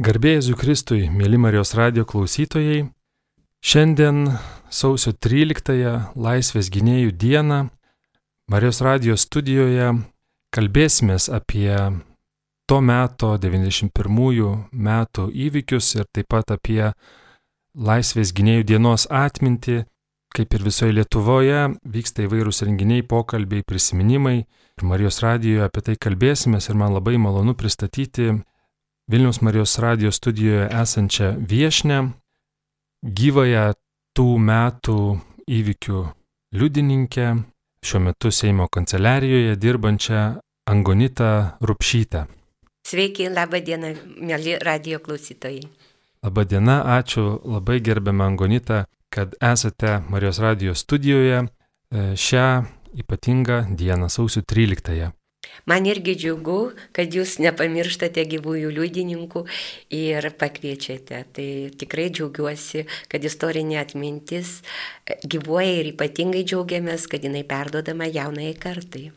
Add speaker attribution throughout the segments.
Speaker 1: Garbėjai Zukristui, mėly Marijos radio klausytojai, šiandien sausio 13-ąją Laisvės gynėjų dieną Marijos radio studijoje kalbėsime apie to meto 91 metų įvykius ir taip pat apie Laisvės gynėjų dienos atmintį, kaip ir visoje Lietuvoje vyksta įvairūs renginiai, pokalbiai, prisiminimai. Ir Marijos radijoje apie tai kalbėsime ir man labai malonu pristatyti Vilnius Marijos radijos studijoje esančią viešnę, gyvąją tų metų įvykių liudininkę, šiuo metu Seimo kanceliarijoje dirbančią Angonitą Rupšytę.
Speaker 2: Sveiki, laba diena, mėly radio klausytojai.
Speaker 1: Labą dieną, ačiū labai gerbiamą Angonitą, kad esate Marijos radijos studijoje e, šią ypatingą dieną, sausio 13.
Speaker 2: Man irgi džiugu, kad jūs nepamirštate gyvųjų liudininkų ir pakviečiate. Tai tikrai džiaugiuosi, kad istorinė atmintis e, gyvuoja ir ypatingai džiaugiamės, kad jinai perdodama jaunai kartai.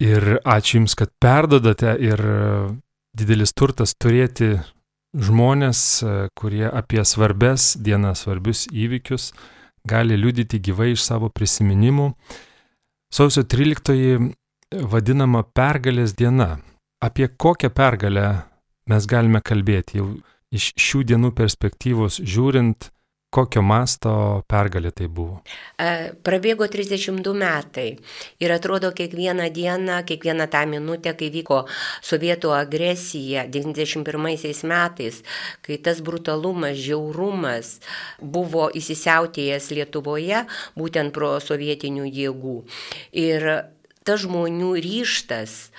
Speaker 1: Ir ačiū Jums, kad perdodate ir e, didelis turtas turėti žmonės, e, kurie apie svarbes dienas, svarbius įvykius gali liudyti gyvai iš savo prisiminimų. Sausio 13 vadinama pergalės diena. Apie kokią pergalę mes galime kalbėti jau iš šių dienų perspektyvos žiūrint, kokio masto pergalė tai buvo?
Speaker 2: Prabėgo 32 metai ir atrodo kiekvieną dieną, kiekvieną tą minutę, kai vyko sovietų agresija 91 metais, kai tas brutalumas, žiaurumas buvo įsisiautėjęs Lietuvoje būtent pro sovietinių jėgų. Ir tas žmonių ryštas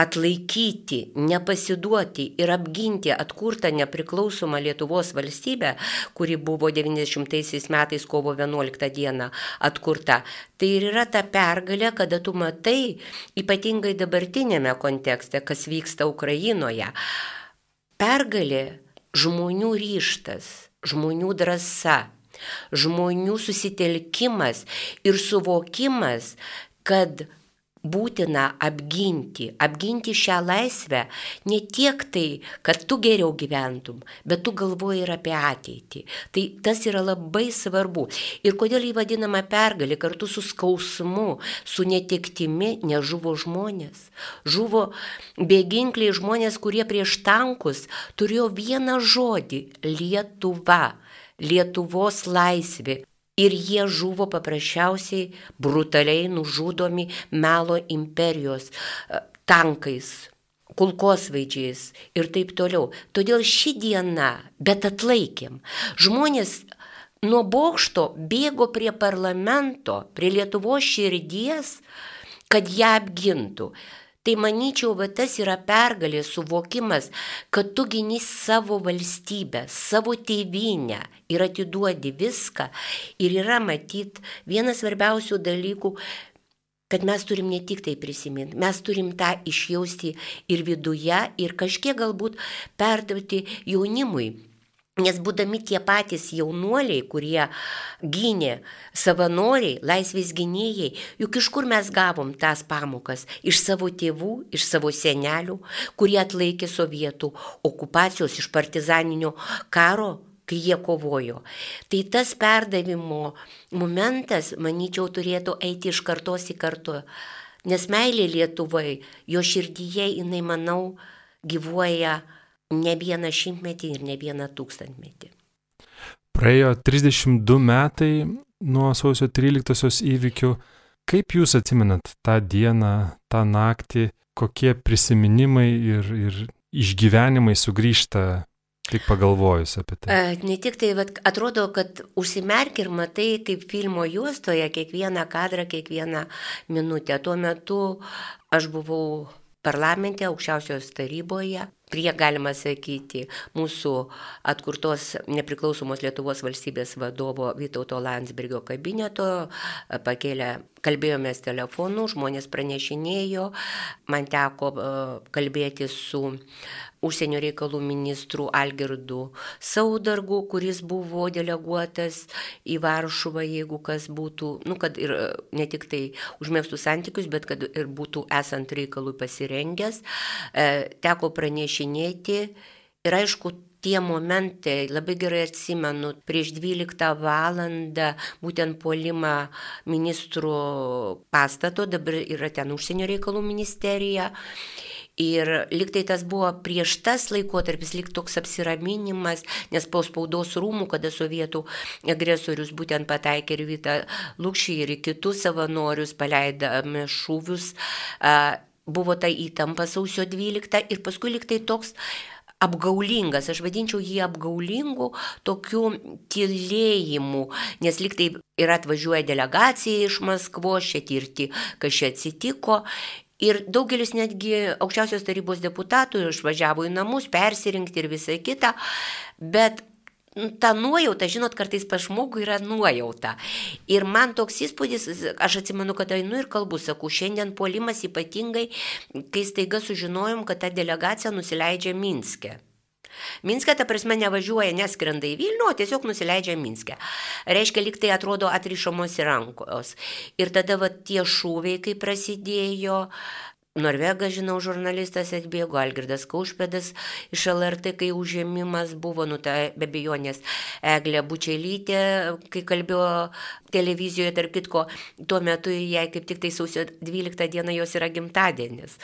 Speaker 2: atlaikyti, nepasiduoti ir apginti atkurtą nepriklausomą Lietuvos valstybę, kuri buvo 90 metais kovo 11 dieną atkurta. Tai ir yra ta pergalė, kada tu matai, ypatingai dabartinėme kontekste, kas vyksta Ukrainoje. Pergalė žmonių ryštas, žmonių drąsa, žmonių susitelkimas ir suvokimas, kad būtina apginti, apginti šią laisvę ne tiek tai, kad tu geriau gyventum, bet tu galvoji ir apie ateitį. Tai tas yra labai svarbu. Ir kodėl jį vadinama pergalė kartu su skausmu, su netektimi, nežuvo žmonės. Žuvo bėginkliai žmonės, kurie prieš tankus turėjo vieną žodį - Lietuva. Lietuvos laisvė, ir jie žuvo paprasčiausiai brutaliai nužudomi melo imperijos e, tankais, kulkosvaidžiais ir taip toliau. Todėl ši diena, bet atlaikėm. Žmonės nuo bokšto bėgo prie parlamento, prie Lietuvos širdies, kad ją apgintų. Tai manyčiau, va tas yra pergalės suvokimas, kad tu gini savo valstybę, savo tėvynę ir atiduodi viską. Ir yra matyt vienas svarbiausių dalykų, kad mes turim ne tik tai prisiminti, mes turim tą išjausti ir viduje, ir kažkiek galbūt perduoti jaunimui Nes būdami tie patys jaunuoliai, kurie gynė savanoriai, laisvės gynėjai, juk iš kur mes gavom tas pamokas? Iš savo tėvų, iš savo senelių, kurie atlaikė sovietų okupacijos, iš partizaninio karo, kai jie kovojo. Tai tas perdavimo momentas, manyčiau, turėtų eiti iš kartos į kartą. Nes meilė Lietuvai, jo širdyje jinai, manau, gyvuoja ne vieną šimtmetį ir ne vieną tūkstantmetį.
Speaker 1: Praėjo 32 metai nuo sausio 13-osios įvykių. Kaip jūs atsimenat tą dieną, tą naktį, kokie prisiminimai ir, ir išgyvenimai sugrįžta Tik pagalvojus apie tai.
Speaker 2: Ne tik tai, vat, atrodo, kad užsimerk ir matai kaip filmo juostoje kiekvieną kadrą, kiekvieną minutę. Tuo metu aš buvau parlamente, aukščiausios taryboje prie, galima sakyti, mūsų atkurtos nepriklausomos Lietuvos valstybės vadovo Vytauto Landsbergio kabineto, pakėlė, kalbėjomės telefonu, žmonės pranešinėjo, man teko kalbėti su užsienio reikalų ministrų Algirdu Saudargu, kuris buvo deleguotas į Varšuvą, jeigu kas būtų, nu, kad ir ne tik tai užmėgstų santykius, bet kad ir būtų esant reikalui pasirengęs. E, teko pranešinėti Ir aišku, tie momentai, labai gerai atsimenu, prieš 12 valandą būtent puolimą ministrų pastato, dabar yra ten užsienio reikalų ministerija. Ir liktai tas buvo prieš tas laikotarpis, lik toks apsiraminimas, nes po spaudos rūmų, kada sovietų agresorius būtent pataikė ir Vita Lukšį ir kitus savanorius paleidami šūvius, buvo ta įtampa sausio 12 ir paskui liktai toks apgaulingas, aš vadinčiau jį apgaulingu tokiu tylėjimu, nes liktai ir atvažiuoja delegacija iš Maskvos čia tirti, kas čia atsitiko. Ir daugelis netgi aukščiausios tarybos deputatų išvažiavo į namus, persirinkti ir visą kitą, bet ta nuojauta, žinot, kartais pas žmogų yra nuojauta. Ir man toks įspūdis, aš atsimenu, kad einu ir kalbu, sakau, šiandien puolimas ypatingai, kai staiga sužinojom, kad ta delegacija nusileidžia Minske. Minske, ta prasme, nevažiuoja, neskrenda į Vilnių, o tiesiog nusileidžia Minske. Reiškia, lyg tai atrodo atrišamos rankos. Ir tada va, tie šūviai, kai prasidėjo, Norvegas, žinau, žurnalistas atbėgo, Algirdas Kaušpėdas iš LRT, kai užėmimas buvo, nu ta be bejonės, Eglė Bučialytė, kai kalbėjo televizijoje, tarp kitko, tuo metu jai kaip tik tai sausio 12 dieną jos yra gimtadienis.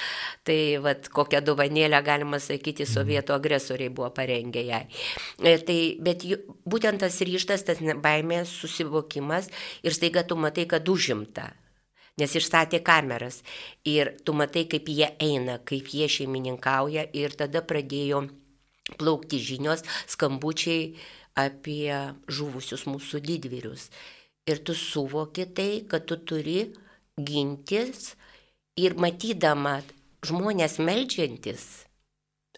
Speaker 2: Tai vad kokią dovanėlę, galima sakyti, mhm. sovietų agresoriai buvo parengę jai. E, tai, bet būtent tas ryštas, tas baimės susivokimas ir staiga tu matai, kad užimta nes išstatė kameras ir tu matai, kaip jie eina, kaip jie šeimininkauja ir tada pradėjo plaukti žinios, skambučiai apie žuvusius mūsų didvyrius. Ir tu suvoki tai, kad tu turi gintis ir matydama žmonės melžiantis,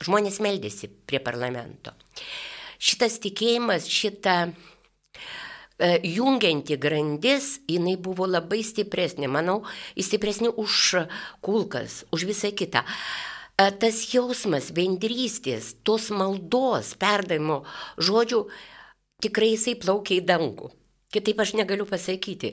Speaker 2: žmonės meldėsi prie parlamento. Šitas tikėjimas, šita jungianti grandis, jinai buvo labai stipresnė, manau, stipresnė už kulkas, už visą kitą. E, tas jausmas bendrystės, tos maldos, perdavimo žodžių, tikrai jisai plaukia į dangų. Kitaip aš negaliu pasakyti.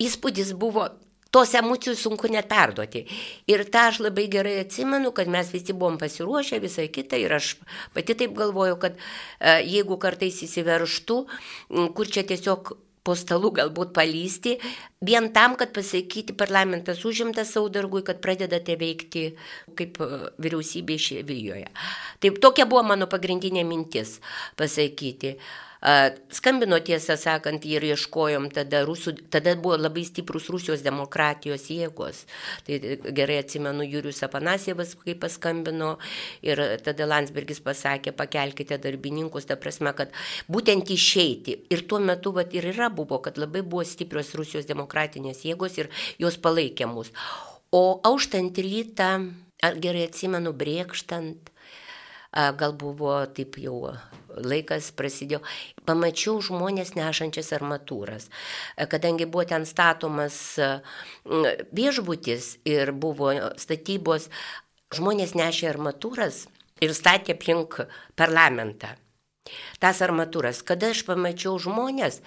Speaker 2: Įspūdis buvo tos emocijų sunku net perduoti. Ir tą aš labai gerai atsimenu, kad mes visi buvom pasiruošę visą kitą ir aš pati taip galvoju, kad e, jeigu kartais įsiverštų, kur čia tiesiog po stalu galbūt palysti, vien tam, kad pasakyti, parlamentas užimtas saudargui, kad pradedate veikti kaip e, vyriausybė išėvijoje. Taip tokia buvo mano pagrindinė mintis pasakyti. Skambino tiesą sakant ir ieškojom tada rusų, tada buvo labai stiprus Rusijos demokratijos jėgos. Tai gerai atsimenu Jūrius Apanasėvas, kai paskambino ir tada Landsbergis pasakė, pakelkite darbininkus, ta prasme, kad būtent išeiti. Ir tuo metu vat, ir yra buvo, kad labai buvo stiprios Rusijos demokratinės jėgos ir jos palaikė mus. O auštant rytą, gerai atsimenu, brėkštant, gal buvo taip jau laikas prasidėjo, pamačiau žmonės nešančias armatūras. Kadangi buvo ten statomas viešbutis ir buvo statybos, žmonės nešė armatūras ir statė aplink parlamentą. Tas armatūras, kada aš pamačiau žmonės,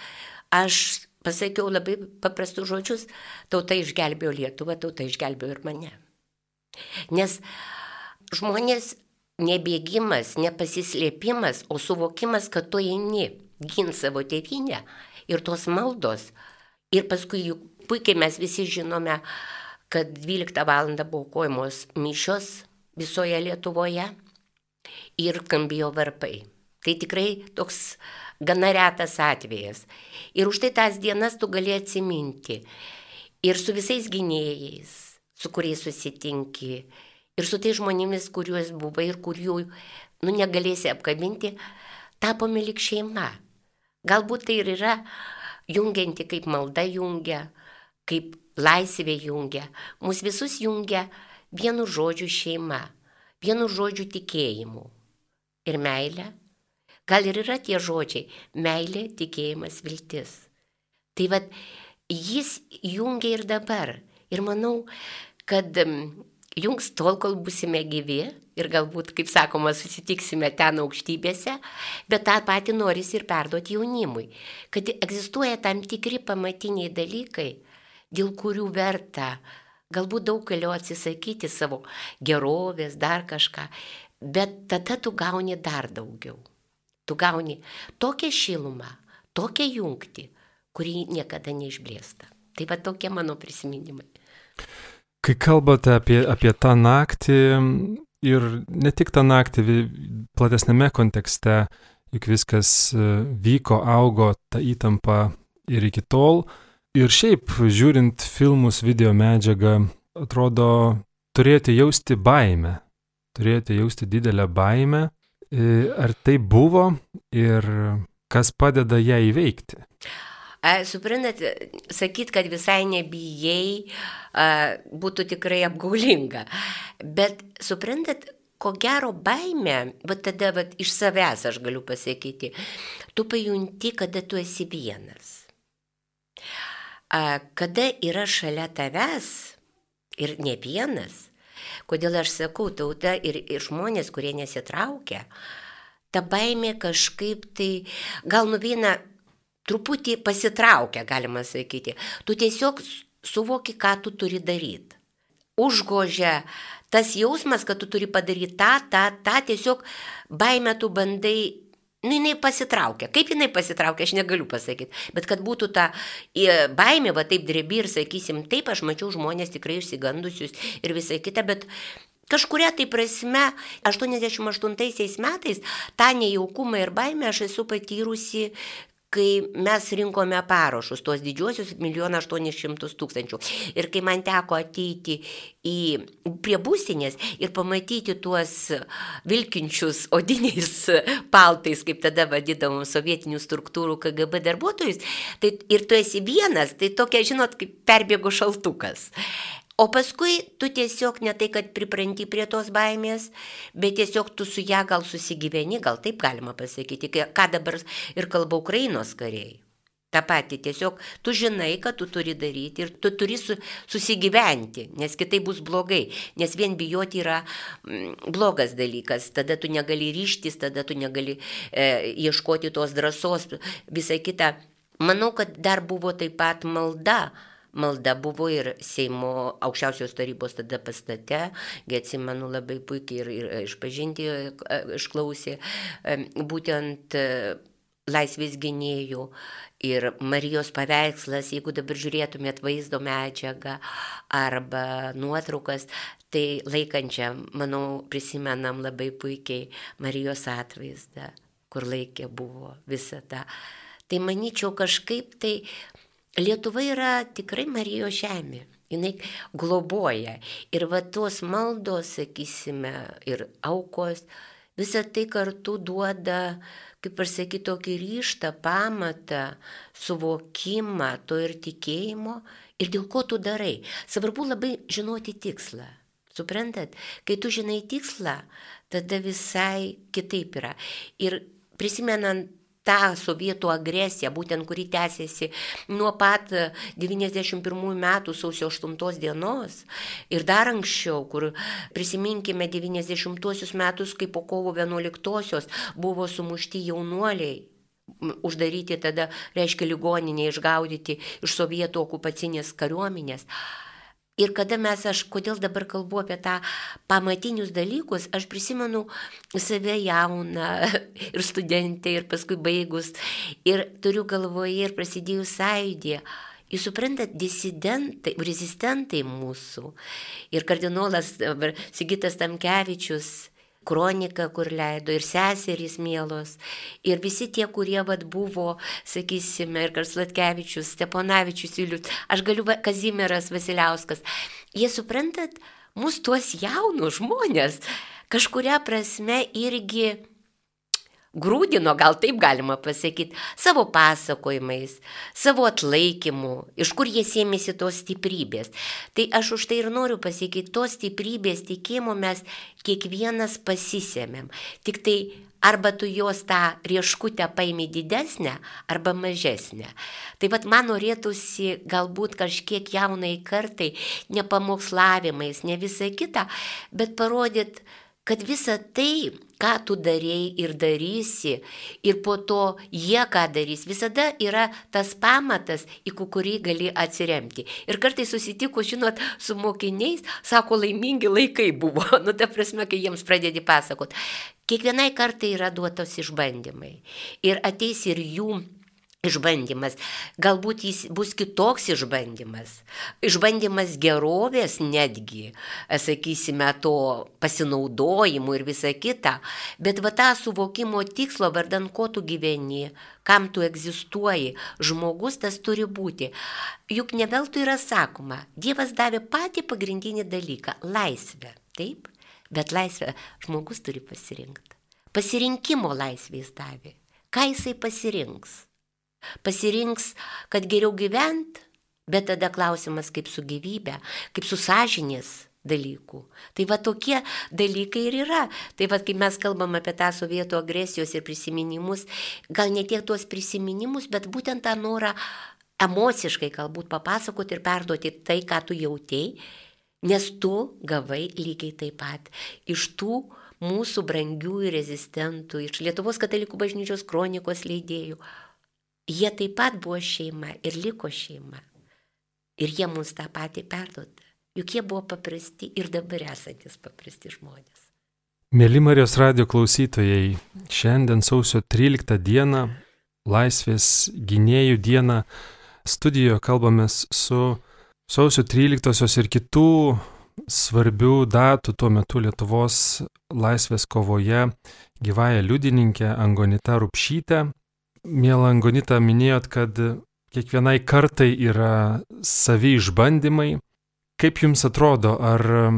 Speaker 2: aš pasakiau labai paprastus žodžius, tauta išgelbėjo Lietuvą, tauta išgelbėjo ir mane. Nes žmonės nebėgimas, nepasislėpimas, o suvokimas, kad tu eini gint savo tėvynę ir tos maldos. Ir paskui juk puikiai mes visi žinome, kad 12 val. buvo kojamos mišios visoje Lietuvoje ir skambėjo varpai. Tai tikrai toks gana retas atvejas. Ir už tai tas dienas tu gali atsiminti. Ir su visais gynėjais, su kuriais susitinki, ir su tais žmonėmis, kuriuos buvai ir kurių nu, negalėsi apkabinti, tapome lik šeima. Galbūt tai ir yra jungianti, kaip malda jungia, kaip laisvė jungia. Mūsų visus jungia vienu žodžiu šeima, vienu žodžiu tikėjimu ir meilė. Gal ir yra tie žodžiai - meilė, tikėjimas, viltis. Tai vad, jis jungia ir dabar. Ir manau, kad jungs tol, kol busime gyvi ir galbūt, kaip sakoma, susitiksime ten aukštybėse, bet tą patį norisi ir perduoti jaunimui, kad egzistuoja tam tikri pamatiniai dalykai, dėl kurių verta galbūt daug galėjo atsisakyti savo gerovės, dar kažką, bet tada tu gauni dar daugiau. Tu gauni tokią šilumą, tokią jungtį, kuri niekada neišblėsta. Tai va tokie mano prisiminimai.
Speaker 1: Kai kalbate apie, apie tą naktį ir ne tik tą naktį, platesnėme kontekste, juk viskas e, vyko, augo ta įtampa ir iki tol. Ir šiaip, žiūrint filmus, video medžiagą, atrodo, turėti jausti baimę, turėti jausti didelę baimę. E, ar tai buvo ir kas padeda ją įveikti?
Speaker 2: Suprantat, sakyt, kad visai nebijai, būtų tikrai apgaulinga. Bet suprantat, ko gero baime, va tada va, iš savęs aš galiu pasakyti, tu pajunti, kada tu esi vienas. Kada yra šalia tavęs ir ne vienas, kodėl aš sakau, tauta ir, ir žmonės, kurie nesitraukia, ta baimė kažkaip tai gal nuvyna truputį pasitraukia, galima sakyti. Tu tiesiog suvoki, ką tu turi daryti. Užgožia tas jausmas, kad tu turi padaryti tą, tą, tą, tiesiog baimę tu bandai, nu jinai pasitraukia. Kaip jinai pasitraukia, aš negaliu pasakyti. Bet kad būtų ta baimė, va taip drebi ir sakysim, taip aš mačiau žmonės tikrai išsigandusius ir visai kita, bet Kažkuria tai prasme, 88 metais tą nejaukumą ir baimę aš esu patyrusi kai mes rinkome parašus, tuos didžiuosius 1 800 tūkstančių. Ir kai man teko ateiti į, prie būstinės ir pamatyti tuos vilkinčius odiniais paltais, kaip tada vadinamų sovietinių struktūrų KGB darbuotojus, tai ir tu esi vienas, tai tokia, žinot, kaip perbėgo šaltukas. O paskui tu tiesiog ne tai, kad pripranti prie tos baimės, bet tiesiog tu su ją gal susigyveni, gal taip galima pasakyti, ką dabar ir kalba Ukrainos kariai. Ta pati tiesiog tu žinai, kad tu turi daryti ir tu turi su, susigyventi, nes kitai bus blogai, nes vien bijoti yra mm, blogas dalykas, tada tu negali ryštis, tada tu negali e, ieškoti tos drąsos, visą kitą. Manau, kad dar buvo taip pat malda malda buvo ir Seimo aukščiausios tarybos tada pastate, atsimenu labai puikiai ir, ir išpažinti e, išklausė, e, būtent e, laisvės gynėjų ir Marijos paveikslas, jeigu dabar žiūrėtumėt vaizdo medžiagą arba nuotraukas, tai laikančią, manau, prisimenam labai puikiai Marijos atvaizdą, kur laikė buvo visą tą. Tai manyčiau kažkaip tai Lietuva yra tikrai Marijos žemė. Jis globoja. Ir va tos maldos, sakysime, ir aukos, visą tai kartu duoda, kaip aš sakyt, tokį ryštą, pamatą, suvokimą to ir tikėjimo ir dėl ko tu darai. Svarbu labai žinoti tikslą. Suprantat, kai tu žinai tikslą, tada visai kitaip yra. Ir prisimenant tą sovietų agresiją, būtent kuri tęsiasi nuo pat 91 metų sausio 8 dienos ir dar anksčiau, kur prisiminkime 90 metus, kai po kovo 11 buvo sumušti jaunuoliai uždaryti tada, reiškia, ligoninė išgaudyti iš sovietų okupacinės kariuomenės. Ir kada mes, aš kodėl dabar kalbu apie tą pamatinius dalykus, aš prisimenu save jauną ir studentę ir paskui baigus ir turiu galvoje ir prasidėjus sąjūdį. Jūs suprantat, disidentai, rezistentai mūsų ir kardinolas Sigitas Tamkevičius kroniką, kur leido ir seserys mielos, ir visi tie, kurie vad buvo, sakysime, ir Karslatkevičius, Steponavičius, Ilius, aš galiu, Kazimieras Vasiliauskas, jie suprantat, mūsų tuos jaunus žmonės kažkuria prasme irgi grūdino, gal taip galima pasakyti, savo pasakojimais, savo atlaikymu, iš kur jie sėmėsi tos stiprybės. Tai aš už tai ir noriu pasakyti, tos stiprybės tikėjimo mes kiekvienas pasisėmėm. Tik tai arba tu jos tą rieškutę paimi didesnę arba mažesnę. Tai vad man norėtųsi galbūt kažkiek jaunai kartai, ne pamokslavimais, ne visą kitą, bet parodyt kad visa tai, ką tu darėjai ir darysi, ir po to jie ką darys, visada yra tas pamatas, į kurį gali atsiremti. Ir kartai susitikus, žinot, su mokiniais, sako, laimingi laikai buvo, nu ta prasme, kai jiems pradedi pasakot. Kiekvienai kartai yra duotos išbandymai. Ir ateis ir jų išbandymas. Galbūt jis bus kitoks išbandymas. Išbandymas gerovės netgi, sakysime, to pasinaudojimų ir visa kita. Bet va tą suvokimo tikslo, vardan ko tu gyveni, kam tu egzistuoji, žmogus tas turi būti. Juk ne veltui yra sakoma, Dievas davė patį pagrindinį dalyką - laisvę. Taip? Bet laisvę žmogus turi pasirinkti. Pasirinkimo laisvę jis davė. Ką jisai pasirinks? Pasirinks, kad geriau gyvent, bet tada klausimas kaip su gyvybė, kaip su sąžinės dalykų. Tai va tokie dalykai ir yra. Tai va, kai mes kalbam apie tą sovietų agresijos ir prisiminimus, gal ne tiek tuos prisiminimus, bet būtent tą norą emociškai galbūt papasakoti ir perduoti tai, ką tu jautėjai, nes tu gavai lygiai taip pat iš tų mūsų brangiųjų rezistentų, iš Lietuvos katalikų bažnyčios kronikos leidėjų Jie taip pat buvo šeima ir liko šeima. Ir jie mums tą patį perduoda. Juk jie buvo paprasti ir dabar esantis paprasti žmonės.
Speaker 1: Mėly Marijos radio klausytojai, šiandien sausio 13 dieną, Laisvės gynėjų dieną, studijoje kalbamės su sausio 13 ir kitų svarbių datų tuo metu Lietuvos laisvės kovoje gyvąją liudininkę Angonita Rupšytę, Mėla Angonita, minėjot, kad kiekvienai kartai yra savi išbandymai. Kaip jums atrodo, ar um,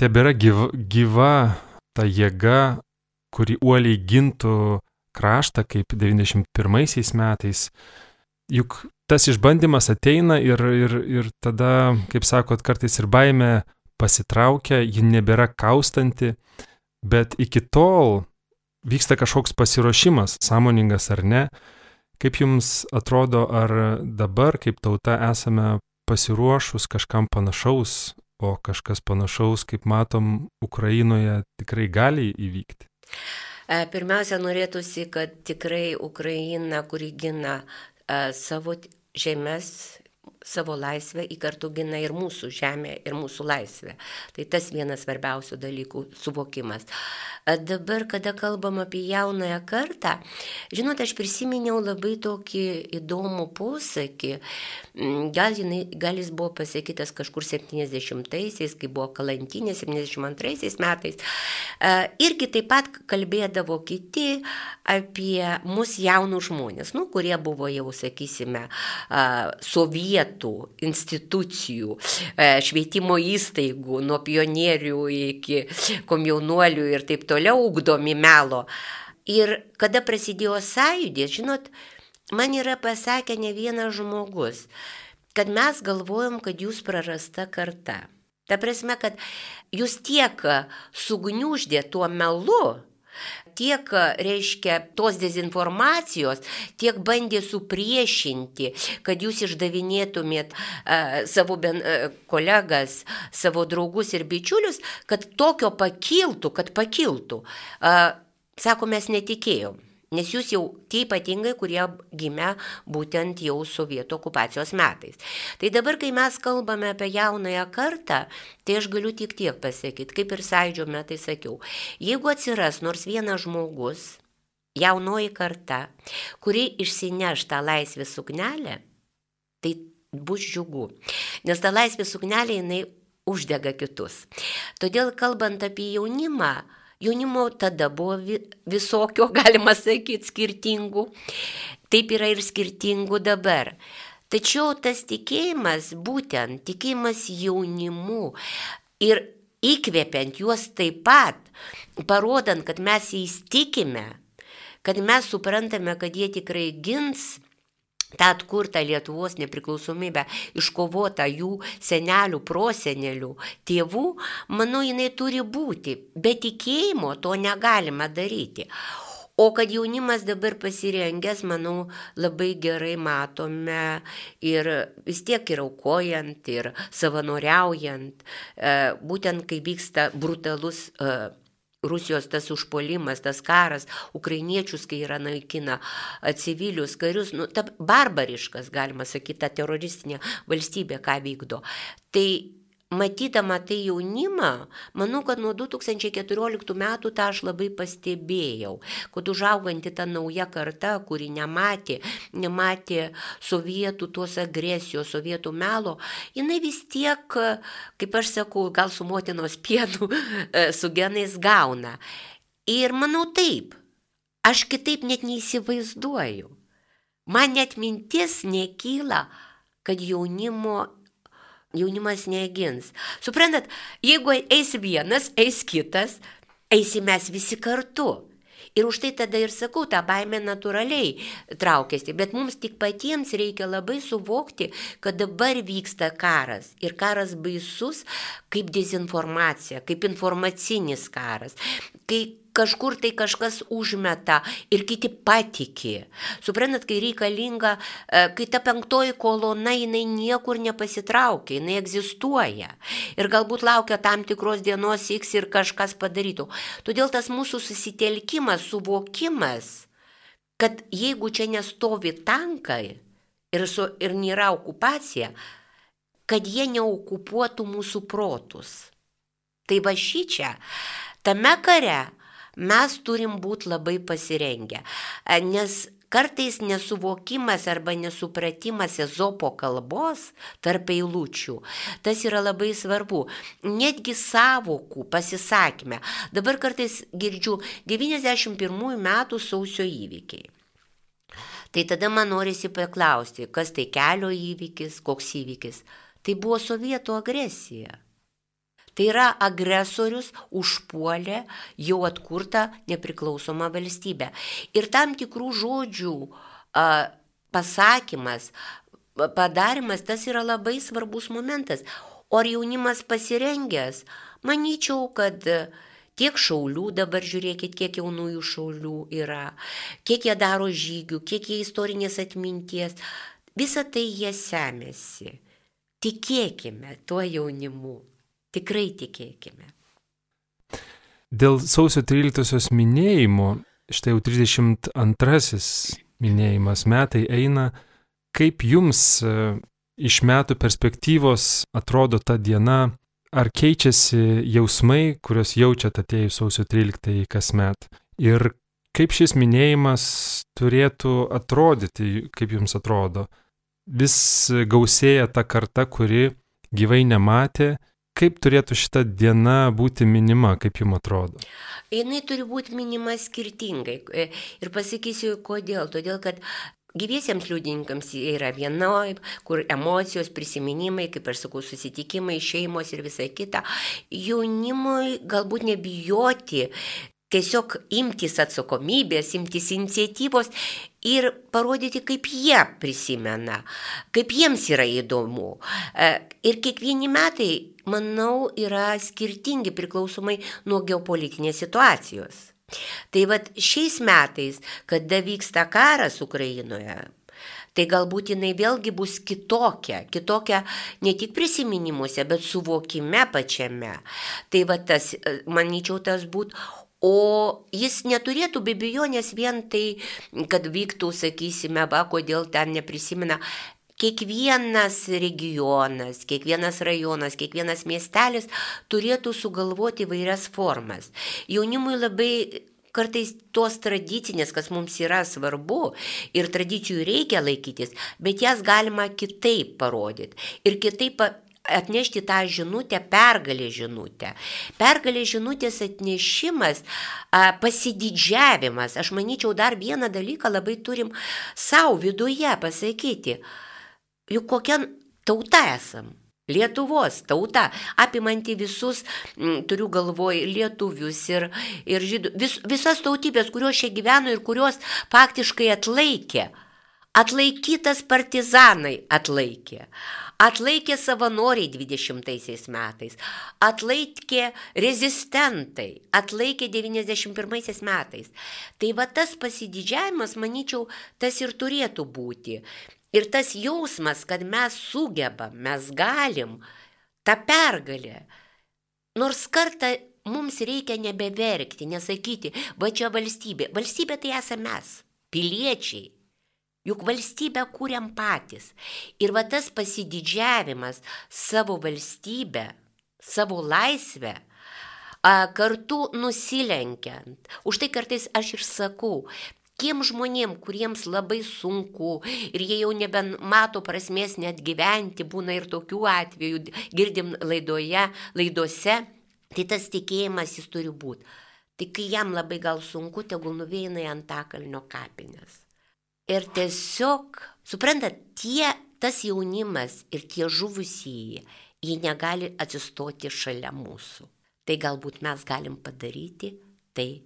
Speaker 1: tebėra gyva, gyva ta jėga, kuri uoliai gintų kraštą kaip 91 metais? Juk tas išbandymas ateina ir, ir, ir tada, kaip sakot, kartais ir baime pasitraukia, ji nebėra kaustanti, bet iki tol vyksta kažkoks pasiruošimas, sąmoningas ar ne. Kaip jums atrodo, ar dabar kaip tauta esame pasiruošus kažkam panašaus, o kažkas panašaus, kaip matom, Ukrainoje tikrai gali įvykti?
Speaker 2: E, pirmiausia, norėtųsi, kad tikrai Ukraina, kuri gina e, savo žemės savo laisvę į kartu gina ir mūsų žemę, ir mūsų laisvę. Tai tas vienas svarbiausių dalykų suvokimas. Dabar, kada kalbam apie jaunąją kartą, žinot, aš prisiminiau labai tokį įdomų posakį. Mm, gal, jinai, gal jis buvo pasakytas kažkur 70-aisiais, kai buvo kalantinė 72 metais. Irgi taip pat kalbėdavo kiti apie mus jaunus žmonės, nu, kurie buvo jau, sakysime, sovietų vietų, institucijų, e, švietimo įstaigų, nuo pionierių iki komjaunuolių ir taip toliau ugdomi melo. Ir kada prasidėjo sąjūdės, žinot, man yra pasakę ne vienas žmogus, kad mes galvojom, kad jūs prarasta karta. Ta prasme, kad jūs tiek sugniuždė tuo melu, tiek, reiškia, tos dezinformacijos, tiek bandė supriešinti, kad jūs išdavinėtumėt uh, savo ben, uh, kolegas, savo draugus ir bičiulius, kad tokio pakiltų, kad pakiltų. Uh, sako, mes netikėjom. Nes jūs jau tie ypatingai, kurie gimė būtent jau sovietų okupacijos metais. Tai dabar, kai mes kalbame apie jaunąją kartą, tai aš galiu tik tiek pasakyti, kaip ir sąidžio metai sakiau. Jeigu atsiras nors vienas žmogus, jaunoji karta, kuri išsineš tą laisvės suknelę, tai bus džiugu. Nes ta laisvės suknelė jinai uždega kitus. Todėl kalbant apie jaunimą, Jaunimo tada buvo visokio, galima sakyti, skirtingų. Taip yra ir skirtingų dabar. Tačiau tas tikėjimas, būtent tikėjimas jaunimu ir įkvepiant juos taip pat, parodant, kad mes jais tikime, kad mes suprantame, kad jie tikrai gins tą atkurtą Lietuvos nepriklausomybę, iškovotą jų senelių, prosenelių, tėvų, manau, jinai turi būti. Be tikėjimo to negalima daryti. O kad jaunimas dabar pasirengęs, manau, labai gerai matome ir vis tiek ir aukojant, ir savanoriaujant, e, būtent kai vyksta brutalus e, Rusijos tas užpolimas, tas karas, ukrainiečius, kai yra naikina civilius karius, nu, ta barbariškas, galima sakyti, ta teroristinė valstybė, ką vykdo. Tai matydama tai jaunimą, manau, kad nuo 2014 metų tą aš labai pastebėjau, kad užauganti ta nauja karta, kuri nematė, nematė sovietų tos agresijos, sovietų melo, jinai vis tiek, kaip aš sakau, gal su motinos pienu, su genais gauna. Ir manau taip, aš kitaip net neįsivaizduoju. Man net mintis nekyla, kad jaunimo jaunimas negins. Suprantat, jeigu eis vienas, eis kitas, eisim mes visi kartu. Ir už tai tada ir sakau, ta baimė natūraliai traukiasi, bet mums tik patiems reikia labai suvokti, kad dabar vyksta karas. Ir karas baisus kaip dezinformacija, kaip informacinis karas. Kai kažkur tai kažkas užmeta ir kiti patiki. Suprantat, kai reikalinga, e, kai ta penktoji kolona, jinai niekur nepasitraukia, jinai egzistuoja. Ir galbūt laukia tam tikros dienos X ir kažkas padarytų. Todėl tas mūsų susitelkimas, suvokimas, kad jeigu čia nestovi tankai ir, su, ir nėra okupacija, kad jie neokupuotų mūsų protus. Tai va šį čia, tame kare mes turim būti labai pasirengę, nes kartais nesuvokimas arba nesupratimas ezopo kalbos tarp eilučių, tas yra labai svarbu. Netgi savokų pasisakymę. Dabar kartais girdžiu 91 metų sausio įvykiai. Tai tada man norisi paklausti, kas tai kelio įvykis, koks įvykis. Tai buvo sovietų agresija. Tai yra agresorius užpuolė jau atkurtą nepriklausomą valstybę. Ir tam tikrų žodžių a, pasakymas, padarimas, tas yra labai svarbus momentas. O ar jaunimas pasirengęs? Manyčiau, kad tiek šaulių, dabar žiūrėkit, kiek jaunųjų šaulių yra, kiek jie daro žygių, kiek jie istorinės atminties. Visą tai jie semėsi. Tikėkime tuo jaunimu. Tikrai tikėkime.
Speaker 1: Dėl sausio 13-osios minėjimo, štai jau 32-asis minėjimas metai eina, kaip jums e, iš metų perspektyvos atrodo ta diena, ar keičiasi jausmai, kuriuos jaučiat atėjus sausio 13-ąjį kasmet. Ir kaip šis minėjimas turėtų atrodyti, kaip jums atrodo. Vis gausėja ta karta, kuri gyvai nematė Kaip turėtų šita diena būti minima, kaip jums atrodo?
Speaker 2: Jinai turi būti minima skirtingai. E, ir pasakysiu, kodėl. Todėl, kad Gyviesiems liudininkams yra vienoje, kur emocijos, prisiminimai, kaip aš sakau, susitikimai, šeimos ir visa kita. Jaunimui galbūt nebijoti tiesiog imtis atsakomybės, imtis iniciatyvos ir parodyti, kaip jie prisimena, kaip jiems yra įdomu. E, ir kiekvieni metai, manau, yra skirtingi priklausomai nuo geopolitinės situacijos. Tai vad šiais metais, kada vyksta karas Ukrainoje, tai galbūt jinai vėlgi bus kitokia, kitokia ne tik prisiminimuose, bet suvokime pačiame. Tai va tas, e, manyčiau, tas būtų, O jis neturėtų be bejonės vien tai, kad vyktų, sakysime, va, kodėl ten neprisimena. Kiekvienas regionas, kiekvienas rajonas, kiekvienas miestelis turėtų sugalvoti vairias formas. Jaunimui labai kartais tos tradicinės, kas mums yra svarbu ir tradicijų reikia laikytis, bet jas galima kitaip parodyti ir kitaip atnešti tą žinutę, pergalė žinutę. Pergalė žinutės atnešimas, pasididžiavimas. Aš manyčiau, dar vieną dalyką labai turim savo viduje pasakyti. Juk kokia tauta esam. Lietuvos tauta, apimanti visus, m, turiu galvoj, lietuvius ir, ir žydų, vis, visas tautybės, kurios čia gyveno ir kurios faktiškai atlaikė. Atlaikytas partizanai atlaikė. Atlaikė savanoriai 20 metais, atlaikė rezistentai, atlaikė 91 metais. Tai va tas pasididžiavimas, manyčiau, tas ir turėtų būti. Ir tas jausmas, kad mes sugebam, mes galim, ta pergalė. Nors kartą mums reikia nebeverkti, nesakyti, va čia valstybė. Valstybė tai esame mes, piliečiai. Juk valstybę kūrėm patys. Ir va tas pasididžiavimas savo valstybę, savo laisvę, kartu nusilenkiant. Už tai kartais aš ir sakau, tiem žmonėm, kuriems labai sunku ir jie jau nebemato prasmės net gyventi, būna ir tokių atvejų, girdim laidoje, laidose, tai tas tikėjimas jis turi būti. Tai kai jam labai gal sunku, tegul nuveina į Antakalnio kapines. Ir tiesiog, suprantat, tie, tas jaunimas ir tie žuvusieji, jie negali atsistoti šalia mūsų. Tai galbūt mes galim padaryti tai,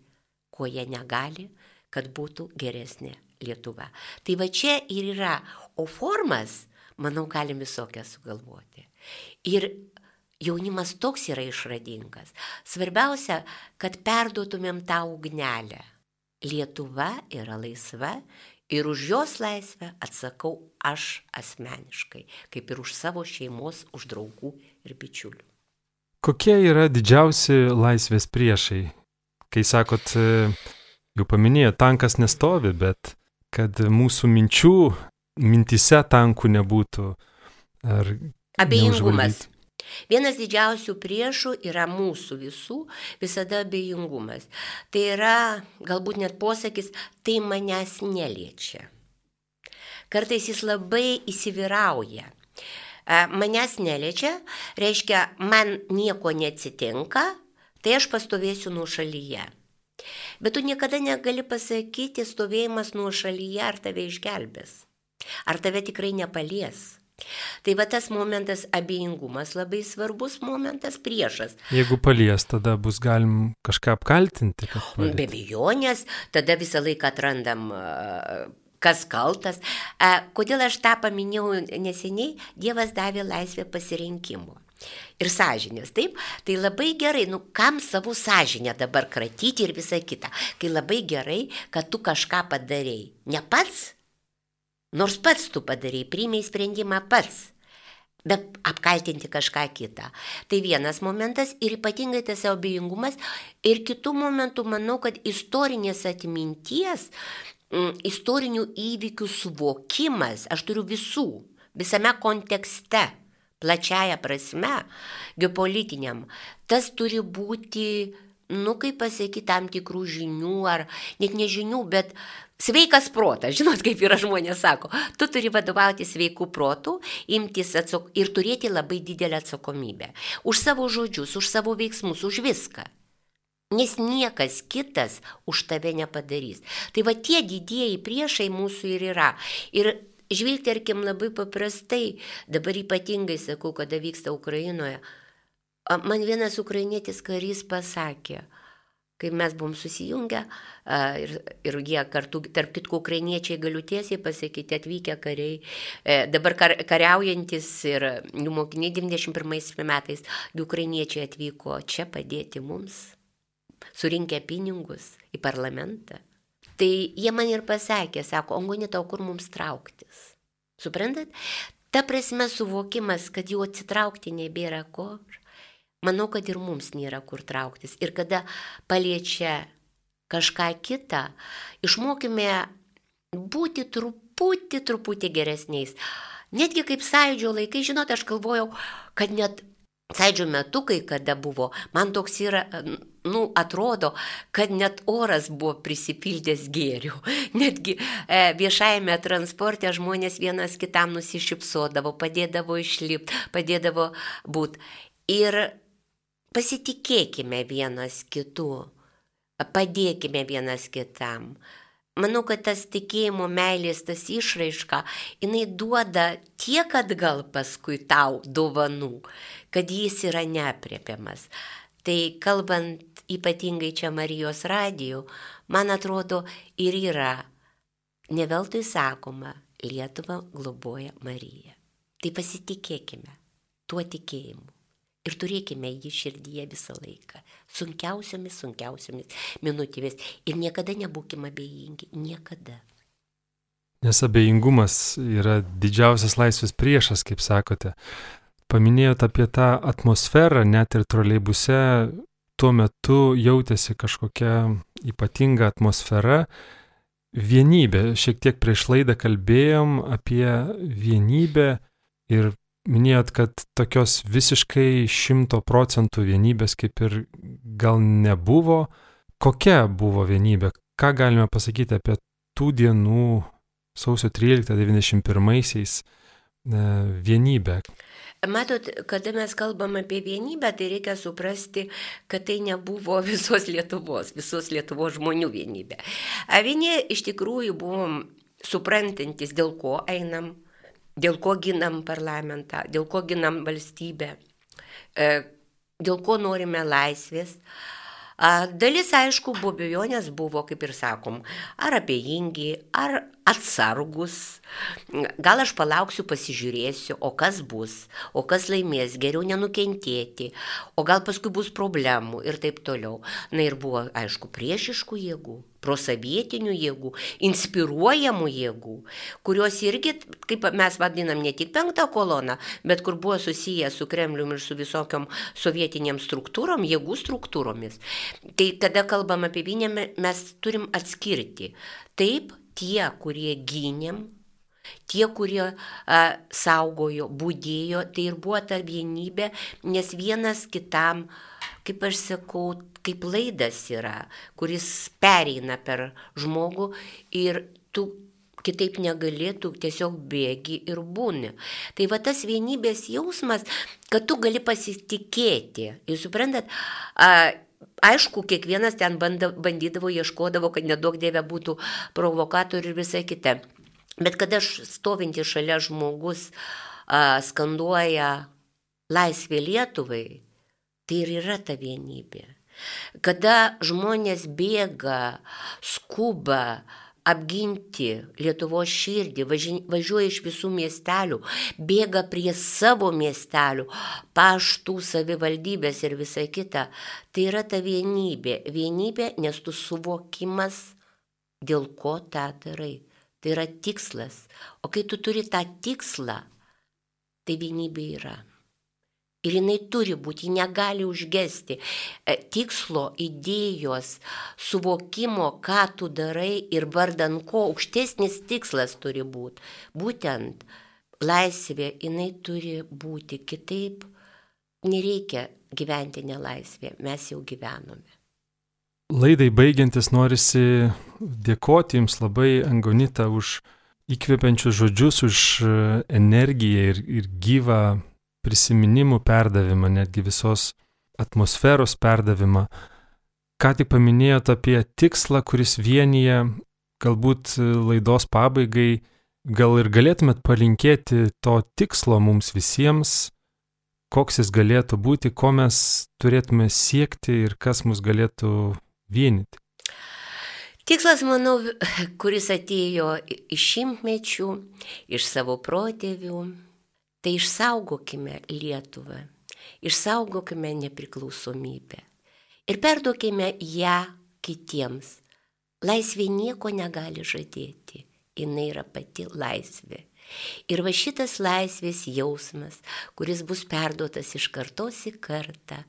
Speaker 2: ko jie negali, kad būtų geresnė Lietuva. Tai va čia ir yra, o formas, manau, galim visokią sugalvoti. Ir jaunimas toks yra išradingas. Svarbiausia, kad perduotumėm tą ugnelę. Lietuva yra laisva Ir už jos laisvę atsakau aš asmeniškai, kaip ir už savo šeimos, už draugų ir bičiulių.
Speaker 1: Kokie yra didžiausi laisvės priešai? Kai sakot, e, jau paminėjo, tankas nestovi, bet kad mūsų minčių, mintise tankų nebūtų.
Speaker 2: Abejingumas. Vienas didžiausių priešų yra mūsų visų visada abejingumas. Tai yra, galbūt net posakis, tai manęs neliečia. Kartais jis labai įsivyrauja. Manęs neliečia, reiškia, man nieko neatsitinka, tai aš pastovėsiu nuo šalyje. Bet tu niekada negali pasakyti, stovėjimas nuo šalyje, ar tave išgelbės, ar tave tikrai nepalies. Tai va tas momentas abejingumas labai svarbus momentas priešas.
Speaker 1: Jeigu palies, tada bus galim kažką apkaltinti.
Speaker 2: Be abejonės, tada visą laiką atrandam kas kaltas. Kodėl aš tą paminėjau neseniai, Dievas davė laisvę pasirinkimo. Ir sąžinės, taip, tai labai gerai, nu kam savo sąžinę dabar kratyti ir visa kita, kai labai gerai, kad tu kažką padarėjai. Ne pats, Nors pats tu padarai, priimiai sprendimą pats, bet apkaltinti kažką kitą. Tai vienas momentas ir ypatingai tas abejingumas. Ir kitų momentų manau, kad istorinės atminties, mm, istorinių įvykių suvokimas, aš turiu visų, visame kontekste, plačiaja prasme, geopolitiniam, tas turi būti nu, kaip pasakyti, tam tikrų žinių, ar net nežinių, bet sveikas protas. Žinot, kaip yra žmonės sako, tu turi vadovauti sveikų protų, imtis atsok ir turėti labai didelę atsakomybę. Už savo žodžius, už savo veiksmus, už viską. Nes niekas kitas už tave nepadarys. Tai va tie didieji priešai mūsų ir yra. Ir žvilgterkim labai paprastai, dabar ypatingai sakau, kada vyksta Ukrainoje, Man vienas ukrainietis karys pasakė, kai mes buvom susijungę ir, ir jie kartu, tarp kitkų ukrainiečiai galiu tiesiai pasakyti, atvykę kariai, e, dabar kar, kariaujantis ir jų mokiniai 91 metais, jų ukrainiečiai atvyko čia padėti mums, surinkę pinigus į parlamentą. Tai jie man ir pasakė, sako, Ongonė, tau kur mums trauktis. Suprantat? Ta prasme suvokimas, kad jau atsitraukti nebėra kur Manau, kad ir mums nėra kur trauktis. Ir kada paliečia kažką kitą, išmokime būti truputį, truputį geresniais. Netgi kaip sąjūdžio laikai, žinot, aš galvojau, kad net sąjūdžio metu, kai kada buvo, man toks yra, nu, atrodo, kad net oras buvo prisipildęs gėrių. Netgi e, viešajame transporte žmonės vienas kitam nusišypsodavo, padėdavo išlipti, padėdavo būti. Ir pasitikėkime vienas kitu, padėkime vienas kitam. Manau, kad tas tikėjimo meilės, tas išraiška, jinai duoda tiek atgal paskui tau dovanų, kad jis yra neapriepiamas. Tai kalbant ypatingai čia Marijos radijų, man atrodo ir yra neveltui sakoma, Lietuva globoja Mariją. Tai pasitikėkime tuo tikėjimu ir turėkime jį širdyje visą laiką. Sunkiausiomis, sunkiausiomis minutėmis. Ir niekada nebūkime abejingi. Niekada.
Speaker 1: Nes abejingumas yra didžiausias laisvės priešas, kaip sakote. Paminėjote apie tą atmosferą, net ir troleibuse tuo metu jautėsi kažkokia ypatinga atmosfera, vienybė. Šiek tiek prieš laidą kalbėjom apie vienybę ir minėjot, kad tokios visiškai šimto procentų vienybės kaip ir gal nebuvo. Kokia buvo vienybė? Ką galime pasakyti apie tų dienų sausio 13-91 vienybę?
Speaker 2: Matot, kada mes kalbam apie vienybę, tai reikia suprasti, kad tai nebuvo visos Lietuvos, visos Lietuvos žmonių vienybė. Avinė iš tikrųjų buvom suprantantis, dėl ko einam, dėl ko ginam parlamentą, dėl ko ginam valstybę, e, dėl ko norime laisvės. Dalis, aišku, buvo abejonės, buvo, kaip ir sakom, ar abejingi, ar atsargus. Gal aš palauksiu, pasižiūrėsiu, o kas bus, o kas laimės, geriau nenukentėti, o gal paskui bus problemų ir taip toliau. Na ir buvo, aišku, priešiškų jėgų, prosovietinių jėgų, inspiruojamų jėgų, kurios irgi, kaip mes vadinam, ne tik penktą koloną, bet kur buvo susiję su Kremliumi ir su visokiom sovietiniam struktūrom, jėgų struktūromis. Tai kada kalbam apie vienę, mes turim atskirti. Taip, tie, kurie gynėm, tie, kurie a, saugojo, būdėjo, tai ir buvo ta vienybė, nes vienas kitam, kaip aš sakau, kaip laidas yra, kuris pereina per žmogų ir tu kitaip negalėtų, tiesiog bėgi ir būni. Tai va tas vienybės jausmas, kad tu gali pasitikėti. Jūs suprantat, a, Aišku, kiekvienas ten banda, bandydavo, ieškodavo, kad nedaug dievė būtų provokatorių ir visai kita. Bet kada aš stovinti šalia žmogus a, skanduoja laisvė Lietuvai, tai ir yra ta vienybė. Kada žmonės bėga, skuba, apginti Lietuvos širdį, važiuoja iš visų miestelių, bėga prie savo miestelių, paštų, savivaldybės ir visa kita. Tai yra ta vienybė. Vienybė, nes tu suvokimas, dėl ko tą darai. Tai yra tikslas. O kai tu turi tą tikslą, tai vienybė yra. Ir jinai turi būti, ji negali užgesti. E, tikslo, idėjos, suvokimo, ką tu darai ir vardan ko aukštesnis tikslas turi būti. Būtent laisvė, jinai turi būti kitaip. Nereikia gyventi nelaisvė, mes jau gyvenome.
Speaker 1: Laidai baigiantis norisi dėkoti Jums labai, Angonita, už įkvepiančius žodžius, už energiją ir, ir gyvą prisiminimų perdavimą, netgi visos atmosferos perdavimą. Ką tik paminėjot apie tikslą, kuris vienyje, galbūt laidos pabaigai, gal ir galėtumėt palinkėti to tikslo mums visiems, koks jis galėtų būti, ko mes turėtume siekti ir kas mus galėtų vienyti.
Speaker 2: Tikslas, manau, kuris atėjo iš šimtmečių, iš savo protėvių, Tai išsaugokime Lietuvą, išsaugokime nepriklausomybę ir perduokime ją kitiems. Laisvė nieko negali žadėti, jinai yra pati laisvė. Ir va šitas laisvės jausmas, kuris bus perduotas iš kartos į kartą,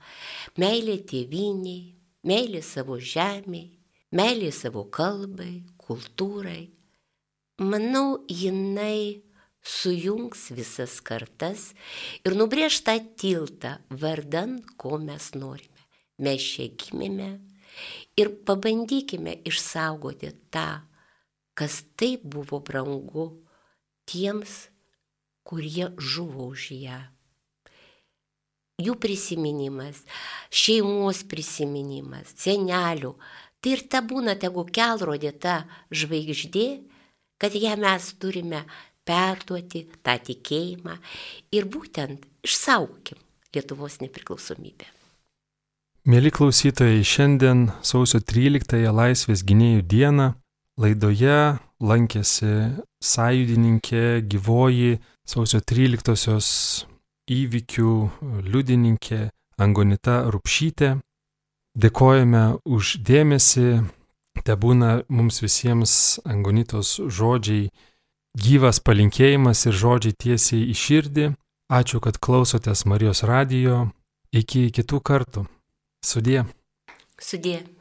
Speaker 2: meilė tėviniai, meilė savo žemiai, meilė savo kalbai, kultūrai, manau, jinai sujungs visas kartas ir nubrėž tą tiltą vardan, ko mes norime. Mes čia gimėme ir pabandykime išsaugoti tą, kas taip buvo brangu tiems, kurie žuvo už ją. Jų prisiminimas, šeimos prisiminimas, senelių, tai ir ta būna tegu kelrodė ta žvaigždė, kad ją mes turime perduoti tą tikėjimą ir būtent išsaugokim Lietuvos nepriklausomybę.
Speaker 1: Mėly klausytojai, šiandien sausio 13-ąją Laisvės gynėjų dieną laidoje lankėsi sąjudininkė gyvoji sausio 13-osios įvykių liudininkė Angonita Rupšytė. Dėkojame už dėmesį, te būna mums visiems Angonitos žodžiai gyvas palinkėjimas ir žodžiai tiesiai į širdį. Ačiū, kad klausotės Marijos radijo. Iki kitų kartų. Sudie.
Speaker 2: Sudė.